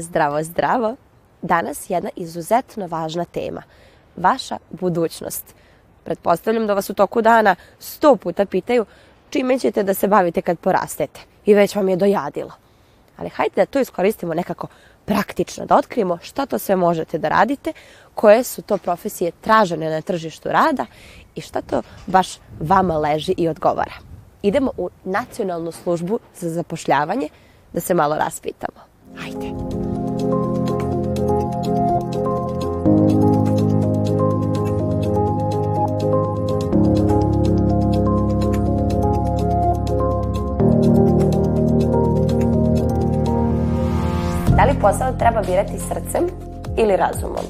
Zdravo, zdravo. Danas jedna izuzetno važna tema. Vaša budućnost. Pretpostavljam da vas u toku dana sto puta pitaju čime ćete da se bavite kad porastete. I već vam je dojadilo. Ali hajde da to iskoristimo nekako praktično, da otkrijemo šta to sve možete da radite, koje su to profesije tražene na tržištu rada i šta to baš vama leži i odgovara. Idemo u nacionalnu službu za zapošljavanje da se malo raspitamo. Posao treba birati srcem ili razumom?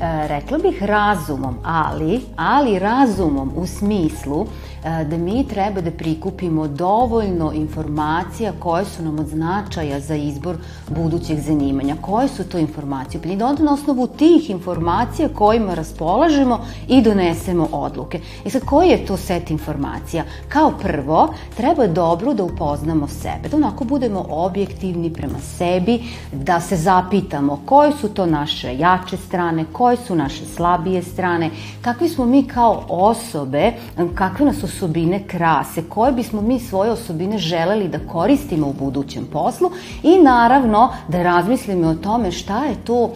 E, rekla bih razumom, ali, ali razumom u smislu da mi treba da prikupimo dovoljno informacija koje su nam od značaja za izbor budućeg zanimanja. Koje su to informacije? Pa da onda na osnovu tih informacija kojima raspolažemo i donesemo odluke. I sad, koji je to set informacija? Kao prvo, treba dobro da upoznamo sebe, da onako budemo objektivni prema sebi, da se zapitamo koje su to naše jače strane, koje su naše slabije strane, kakvi smo mi kao osobe, kakve nas osobine krase, koje bismo mi svoje osobine želeli da koristimo u budućem poslu i naravno da razmislimo o tome šta je to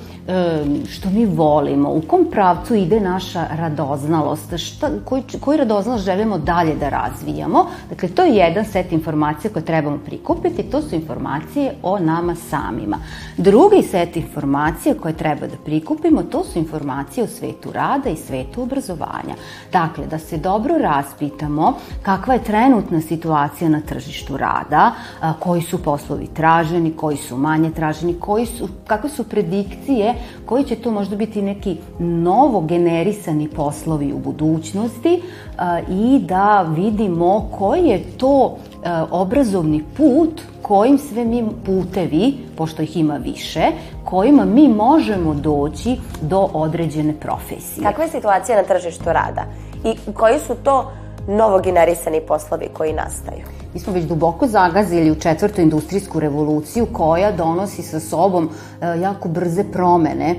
što mi volimo, u kom pravcu ide naša radoznalost, šta, koji, koji radoznalost želimo dalje da razvijamo. Dakle, to je jedan set informacija koje trebamo prikupiti, to su informacije o nama samima. Drugi set informacija koje treba da prikupimo, to su informacije o svetu rada i svetu obrazovanja. Dakle, da se dobro raspitamo kakva je trenutna situacija na tržištu rada, koji su poslovi traženi, koji su manje traženi, koji su, kakve su predikcije, koji će to možda biti neki novo generisani poslovi u budućnosti i da vidimo koji je to obrazovni put kojim sve mi putevi, pošto ih ima više, kojima mi možemo doći do određene profesije. Kakva je situacija na tržištu rada? I koji su to novogenerisani poslovi koji nastaju? Mi smo već duboko zagazili u četvrtu industrijsku revoluciju koja donosi sa sobom e, jako brze promene e,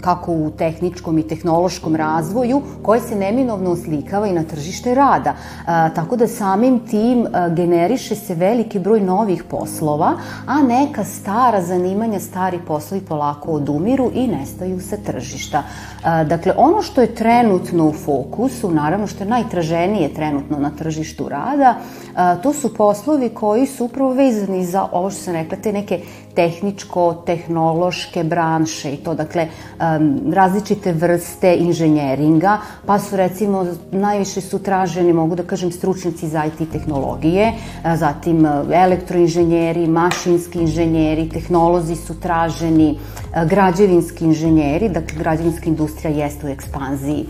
kako u tehničkom i tehnološkom razvoju koje se neminovno oslikava i na tržište rada. E, tako da samim tim generiše se veliki broj novih poslova, a neka stara zanimanja, stari poslovi polako odumiru i nestaju sa tržišta. Dakle, ono što je trenutno u fokusu, naravno što je najtraženije trenutno na tržištu rada, to su poslovi koji su upravo vezani za ovo što sam rekla, te neke tehničko-tehnološke branše i to, dakle, različite vrste inženjeringa, pa su recimo najviše su traženi, mogu da kažem, stručnjaci za IT tehnologije, zatim elektroinženjeri, mašinski inženjeri, tehnolozi su traženi, građevinski inženjeri, dakle, građevinska industrija jeste u ekspanziji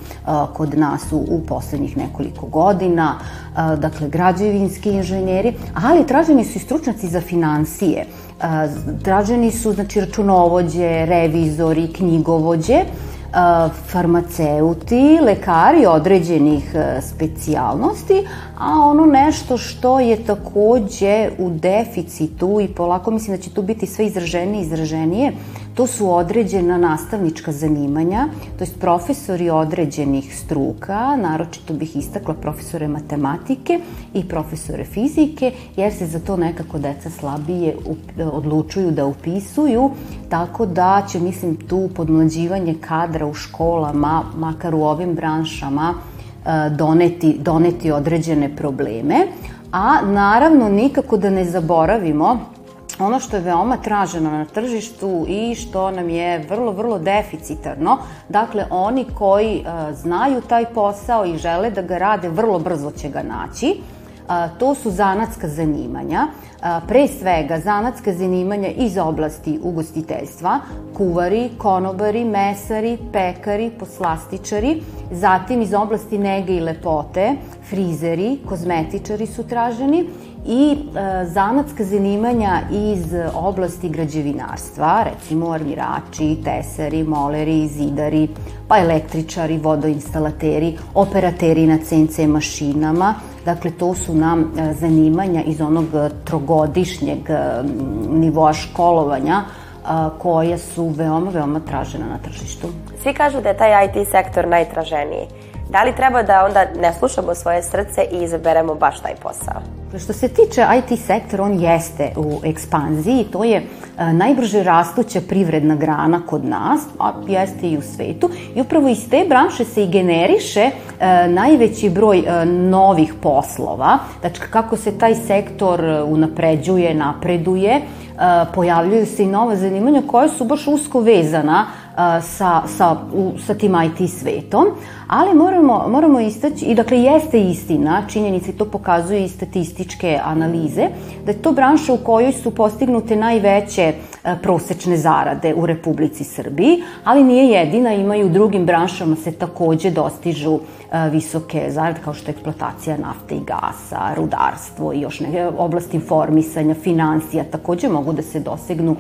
kod nas u, u poslednjih nekoliko godina, dakle, građevinski inženjeri, ali traženi su i stručnjaci za financije, traženi su znači računovođe, revizori, knjigovođe, farmaceuti, lekari određenih specijalnosti, a ono nešto što je takođe u deficitu i polako mislim da će tu biti sve izraženije i izraženije, to su određena nastavnička zanimanja, to je profesori određenih struka, naročito bih istakla profesore matematike i profesore fizike, jer se za to nekako deca slabije odlučuju da upisuju, tako da će, mislim, tu podmlađivanje kadra u školama, makar u ovim branšama, doneti, doneti određene probleme, a naravno nikako da ne zaboravimo ono što je veoma traženo na tržištu i što nam je vrlo, vrlo deficitarno, dakle oni koji uh, znaju taj posao i žele da ga rade, vrlo brzo će ga naći. a, to su zanatska zanimanja, a, pre svega zanatska zanimanja iz oblasti ugostiteljstva, kuvari, konobari, mesari, pekari, poslastičari, zatim iz oblasti nege i lepote, frizeri, kozmetičari su traženi i e, zanatska zanimanja iz oblasti građevinarstva, recimo armirači, tesari, moleri, zidari, pa električari, vodoinstalateri, operateri na CNC mašinama. Dakle, to su nam e, zanimanja iz onog trogodišnjeg e, nivoa školovanja a, koja su veoma, veoma tražena na tržištu. Svi kažu da je taj IT sektor najtraženiji. Da li treba da onda ne slušamo svoje srce i izaberemo baš taj posao? Što se tiče IT sektora, on jeste u ekspanziji, to je a, najbrže rastuća privredna grana kod nas, a jeste i u svetu. I upravo iz te branše se i generiše a, najveći broj a, novih poslova. Znači, kako se taj sektor unapređuje, napreduje, pojavljuju se i nova zanimanja koja su baš usko vezana sa, sa, u, sa tim IT svetom, ali moramo, moramo istaći, i dakle jeste istina, činjenica i to pokazuje i statističke analize, da je to branša u kojoj su postignute najveće prosečne zarade u Republici Srbiji, ali nije jedina, ima i u drugim branšama se takođe dostižu visoke zarade kao što je eksploatacija nafte i gasa, rudarstvo i još neke oblasti informisanja, financija, takođe mogu da se dosegnu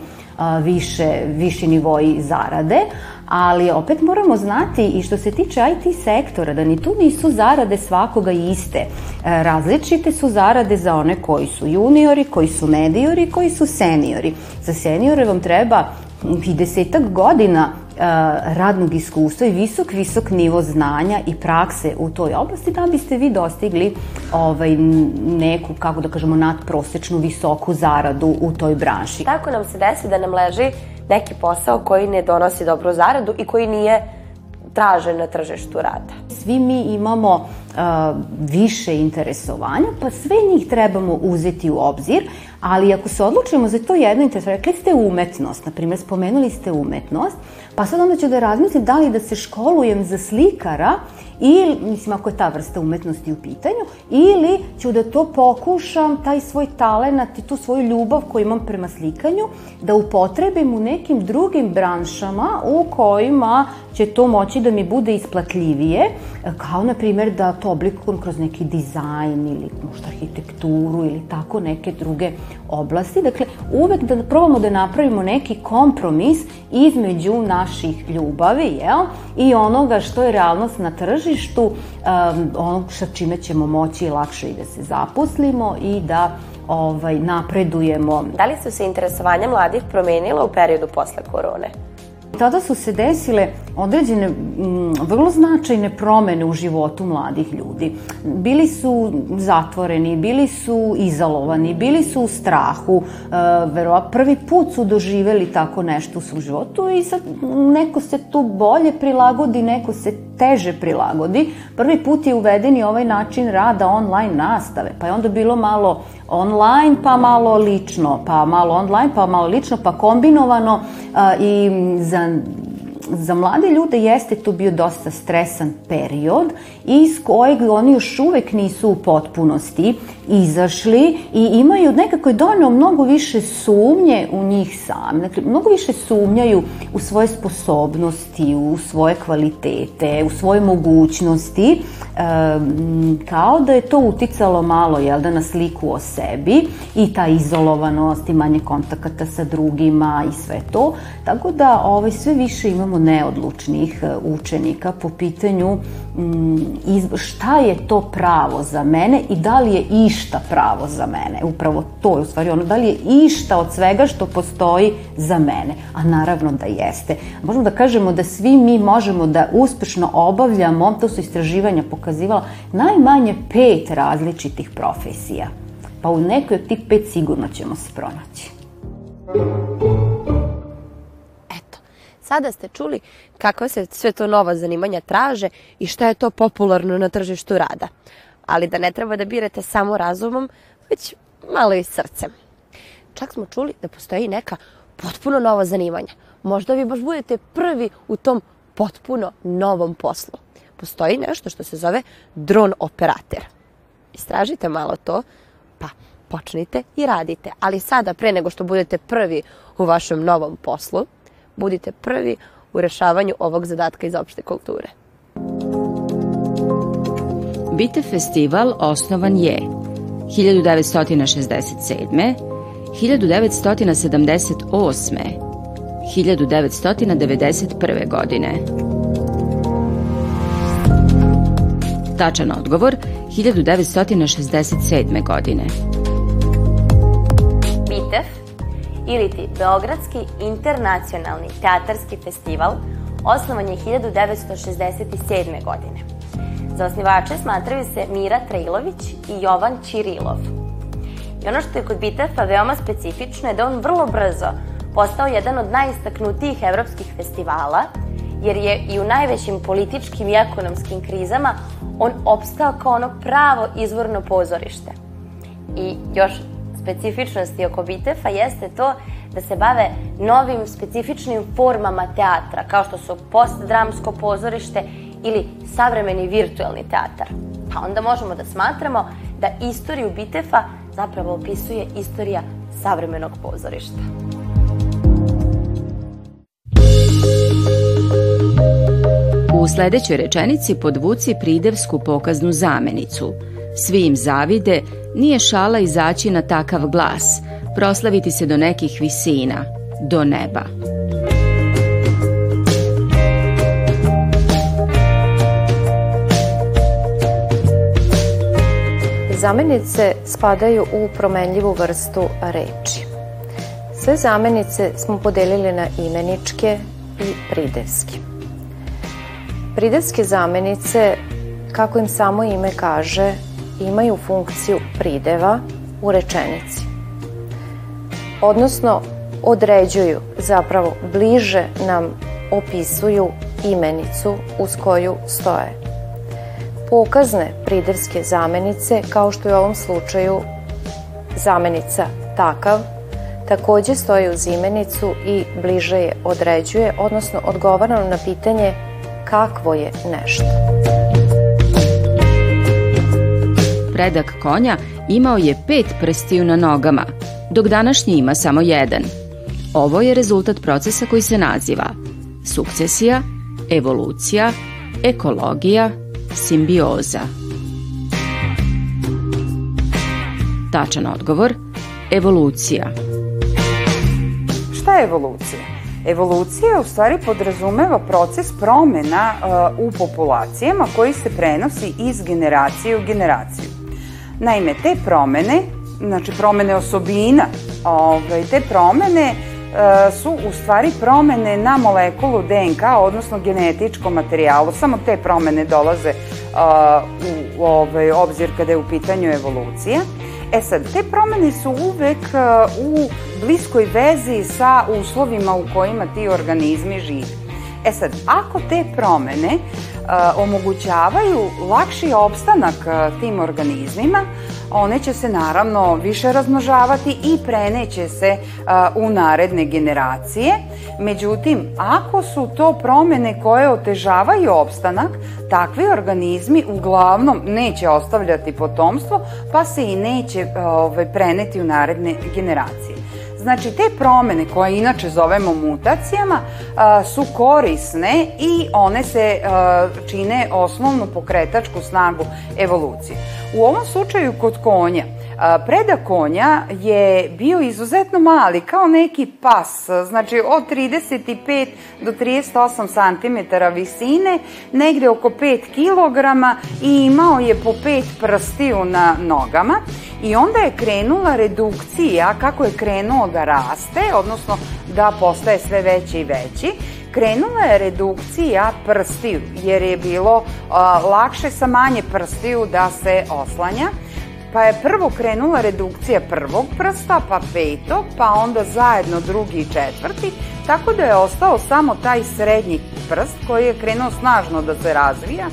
više, viši nivoji zarade, ali opet moramo znati i što se tiče IT sektora, da ni tu nisu zarade svakoga iste. E, različite su zarade za one koji su juniori, koji su mediori, koji su seniori. Za seniore vam treba i desetak godina radnog iskustva i visok, visok nivo znanja i prakse u toj oblasti da biste vi dostigli ovaj, neku, kako da kažemo, nadprosečnu visoku zaradu u toj branši. Tako nam se desi da nam leži neki posao koji ne donosi dobru zaradu i koji nije tražen na tržištu rada. Svi mi imamo uh, više interesovanja, pa sve njih trebamo uzeti u obzir, ali ako se odlučimo za to jedno interesovanje, rekli ste umetnost, na primjer, spomenuli ste umetnost, pa sad onda ću da razmislim da li da se školujem za slikara ili, mislim, ako je ta vrsta umetnosti u pitanju, ili ću da to pokušam, taj svoj talenat i tu svoju ljubav koju imam prema slikanju, da upotrebim u nekim drugim branšama u kojima će to moći da mi bude isplatljivije, kao na primjer da to oblikujem kroz neki dizajn ili možda arhitekturu ili tako neke druge oblasti. Dakle, uvek da probamo da napravimo neki kompromis između naših ljubavi jel? I onoga što je realnost na tržištu, onog sa čime ćemo moći lakše i da se zaposlimo i da ovaj, napredujemo. Da li su se interesovanja mladih promenila u periodu posle korone? Tada su se desile određene m, vrlo značajne promene u životu mladih ljudi. Bili su zatvoreni, bili su izolovani, bili su u strahu, e, verova, prvi put su doživeli tako nešto u svom životu i sad neko se tu bolje prilagodi, neko se teže prilagodi. Prvi put je uveden i ovaj način rada online nastave, pa je onda bilo malo online, pa malo lično, pa malo online, pa malo lično, pa kombinovano i za za mlade ljude jeste to bio dosta stresan period iz kojeg oni još uvek nisu u potpunosti izašli i imaju nekako je donio mnogo više sumnje u njih sami. Dakle, mnogo više sumnjaju u svoje sposobnosti, u svoje kvalitete, u svoje mogućnosti, e, kao da je to uticalo malo jel, da na sliku o sebi i ta izolovanost i manje kontakata sa drugima i sve to. Tako da ovaj, sve više imamo neodlučnih e, učenika po pitanju m, šta je to pravo za mene i da li je išta pravo za mene. Upravo to je u stvari ono, da li je išta od svega što postoji za mene. A naravno da jeste. Možemo da kažemo da svi mi možemo da uspešno obavljamo, to su istraživanja pokazivala, najmanje pet različitih profesija. Pa u nekoj od tih pet sigurno ćemo se pronaći. Sada ste čuli kako se sve to nova zanimanja traže i šta je to popularno na tržištu rada. Ali da ne treba da birate samo razumom, već malo i srcem. Čak smo čuli da postoji neka potpuno nova zanimanja. Možda vi baš budete prvi u tom potpuno novom poslu. Postoji nešto što se zove dron operator. istražite malo to, pa počnite i radite. Ali sada, pre nego što budete prvi u vašem novom poslu, budite prvi u rešavanju ovog zadatka iz opšte kulture. Bite festival osnovan je 1967. 1978. 1991. godine. Tačan odgovor 1967. godine. BITEF ili ti Beogradski internacionalni teatarski festival osnovan je 1967. godine. Za osnivače smatraju se Mira Trejlović i Jovan Čirilov. I ono što je kod BITEF-a veoma specifično je da on vrlo brzo postao jedan od najistaknutijih evropskih festivala, jer je i u najvećim političkim i ekonomskim krizama on opstao kao ono pravo izvorno pozorište. I još specifičnosti oko Bitefa jeste to da se bave novim specifičnim formama teatra, kao što su postdramsko pozorište ili savremeni virtualni teatar. Pa onda možemo da smatramo da istoriju Bitefa zapravo opisuje istorija savremenog pozorišta. U sledećoj rečenici podvuci pridevsku pokaznu zamenicu. Svi im zavide, nije šala izaći na takav glas, proslaviti se do nekih visina, do neba. Zamenice spadaju u promenljivu vrstu reči. Sve zamenice smo podelili na imeničke i pridevske. Pridevske zamenice, kako im samo ime kaže, imaju funkciju prideva u rečenici. Odnosno, određuju, zapravo bliže nam opisuju imenicu uz koju stoje. Pokazne pridevske zamenice, kao što je u ovom slučaju zamenica takav, takođe stoji uz imenicu i bliže je određuje, odnosno odgovara na pitanje kakvo je nešto. Predak konja imao je pet prstiju na nogama, dok današnji ima samo jedan. Ovo je rezultat procesa koji se naziva sukcesija, evolucija, ekologija, simbioza. Tačan odgovor – evolucija. Šta je evolucija? Evolucija u stvari podrazumeva proces promena uh, u populacijama koji se prenosi iz generacije u generaciju. Naime, te promene, znači promene osobina, ovaj, te promene uh, su u stvari promene na molekulu DNK, odnosno genetičkom materijalu. Samo te promene dolaze uh, u ovaj, obzir kada je u pitanju evolucija. E sad, te promene su uvek uh, u bliskoj vezi sa uslovima u kojima ti organizmi žive. E sad, ako te promene uh, omogućavaju lakši opstanak uh, tim organizmima, one će se naravno više razmnožavati i preneće se uh, u naredne generacije. Međutim, ako su to promene koje otežavaju opstanak, takvi organizmi uglavnom neće ostavljati potomstvo, pa se i neće ovaj, preneti u naredne generacije. Znači, te promene koje inače zovemo mutacijama a, su korisne i one se a, čine osnovnu pokretačku snagu evolucije. U ovom slučaju kod konja, Preda konja je bio izuzetno mali, kao neki pas, znači od 35 do 38 cm visine, negde oko 5 kg i imao je po 5 prstiju na nogama i onda je krenula redukcija kako je krenuo da raste, odnosno da postaje sve veći i veći. Krenula je redukcija prstiju jer je bilo a, lakše sa manje prstiju da se oslanja pa je prvo krenula redukcija prvog prsta, pa petog, pa onda zajedno drugi i četvrti, tako da je ostao samo taj srednji prst koji je krenuo snažno da se razvija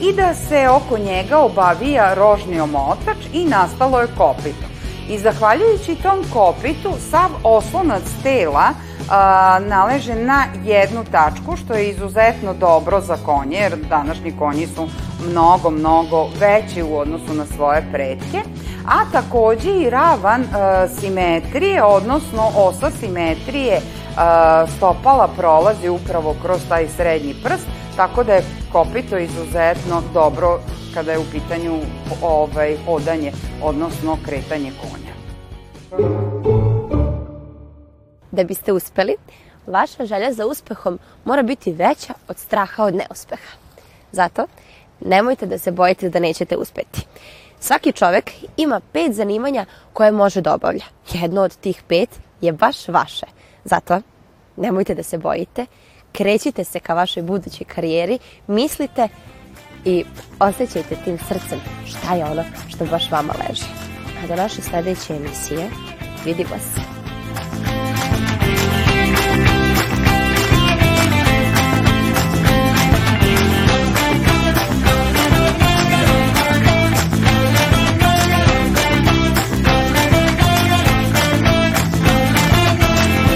i da se oko njega obavija rožni omotač i nastalo je kopito. I zahvaljujući tom kopitu, sav oslonac tela a, naleže na jednu tačku, što je izuzetno dobro za konje, jer današnji konji su mnogo, mnogo veći u odnosu na svoje pretke, a takođe i ravan e, simetrije, odnosno osa simetrije e, stopala prolazi upravo kroz taj srednji prst, tako da je kopito izuzetno dobro kada je u pitanju ovaj, hodanje, odnosno kretanje konja. Da biste uspeli, vaša želja za uspehom mora biti veća od straha od neuspeha. Zato, nemojte da se bojite da nećete uspeti. Svaki čovek ima pet zanimanja koje može da obavlja. Jedno od tih pet je baš vaše. Zato, nemojte da se bojite, krećite se ka vašoj budućoj karijeri, mislite i osjećajte tim srcem šta je ono što baš vama leži. A do naše sledeće emisije vidimo se.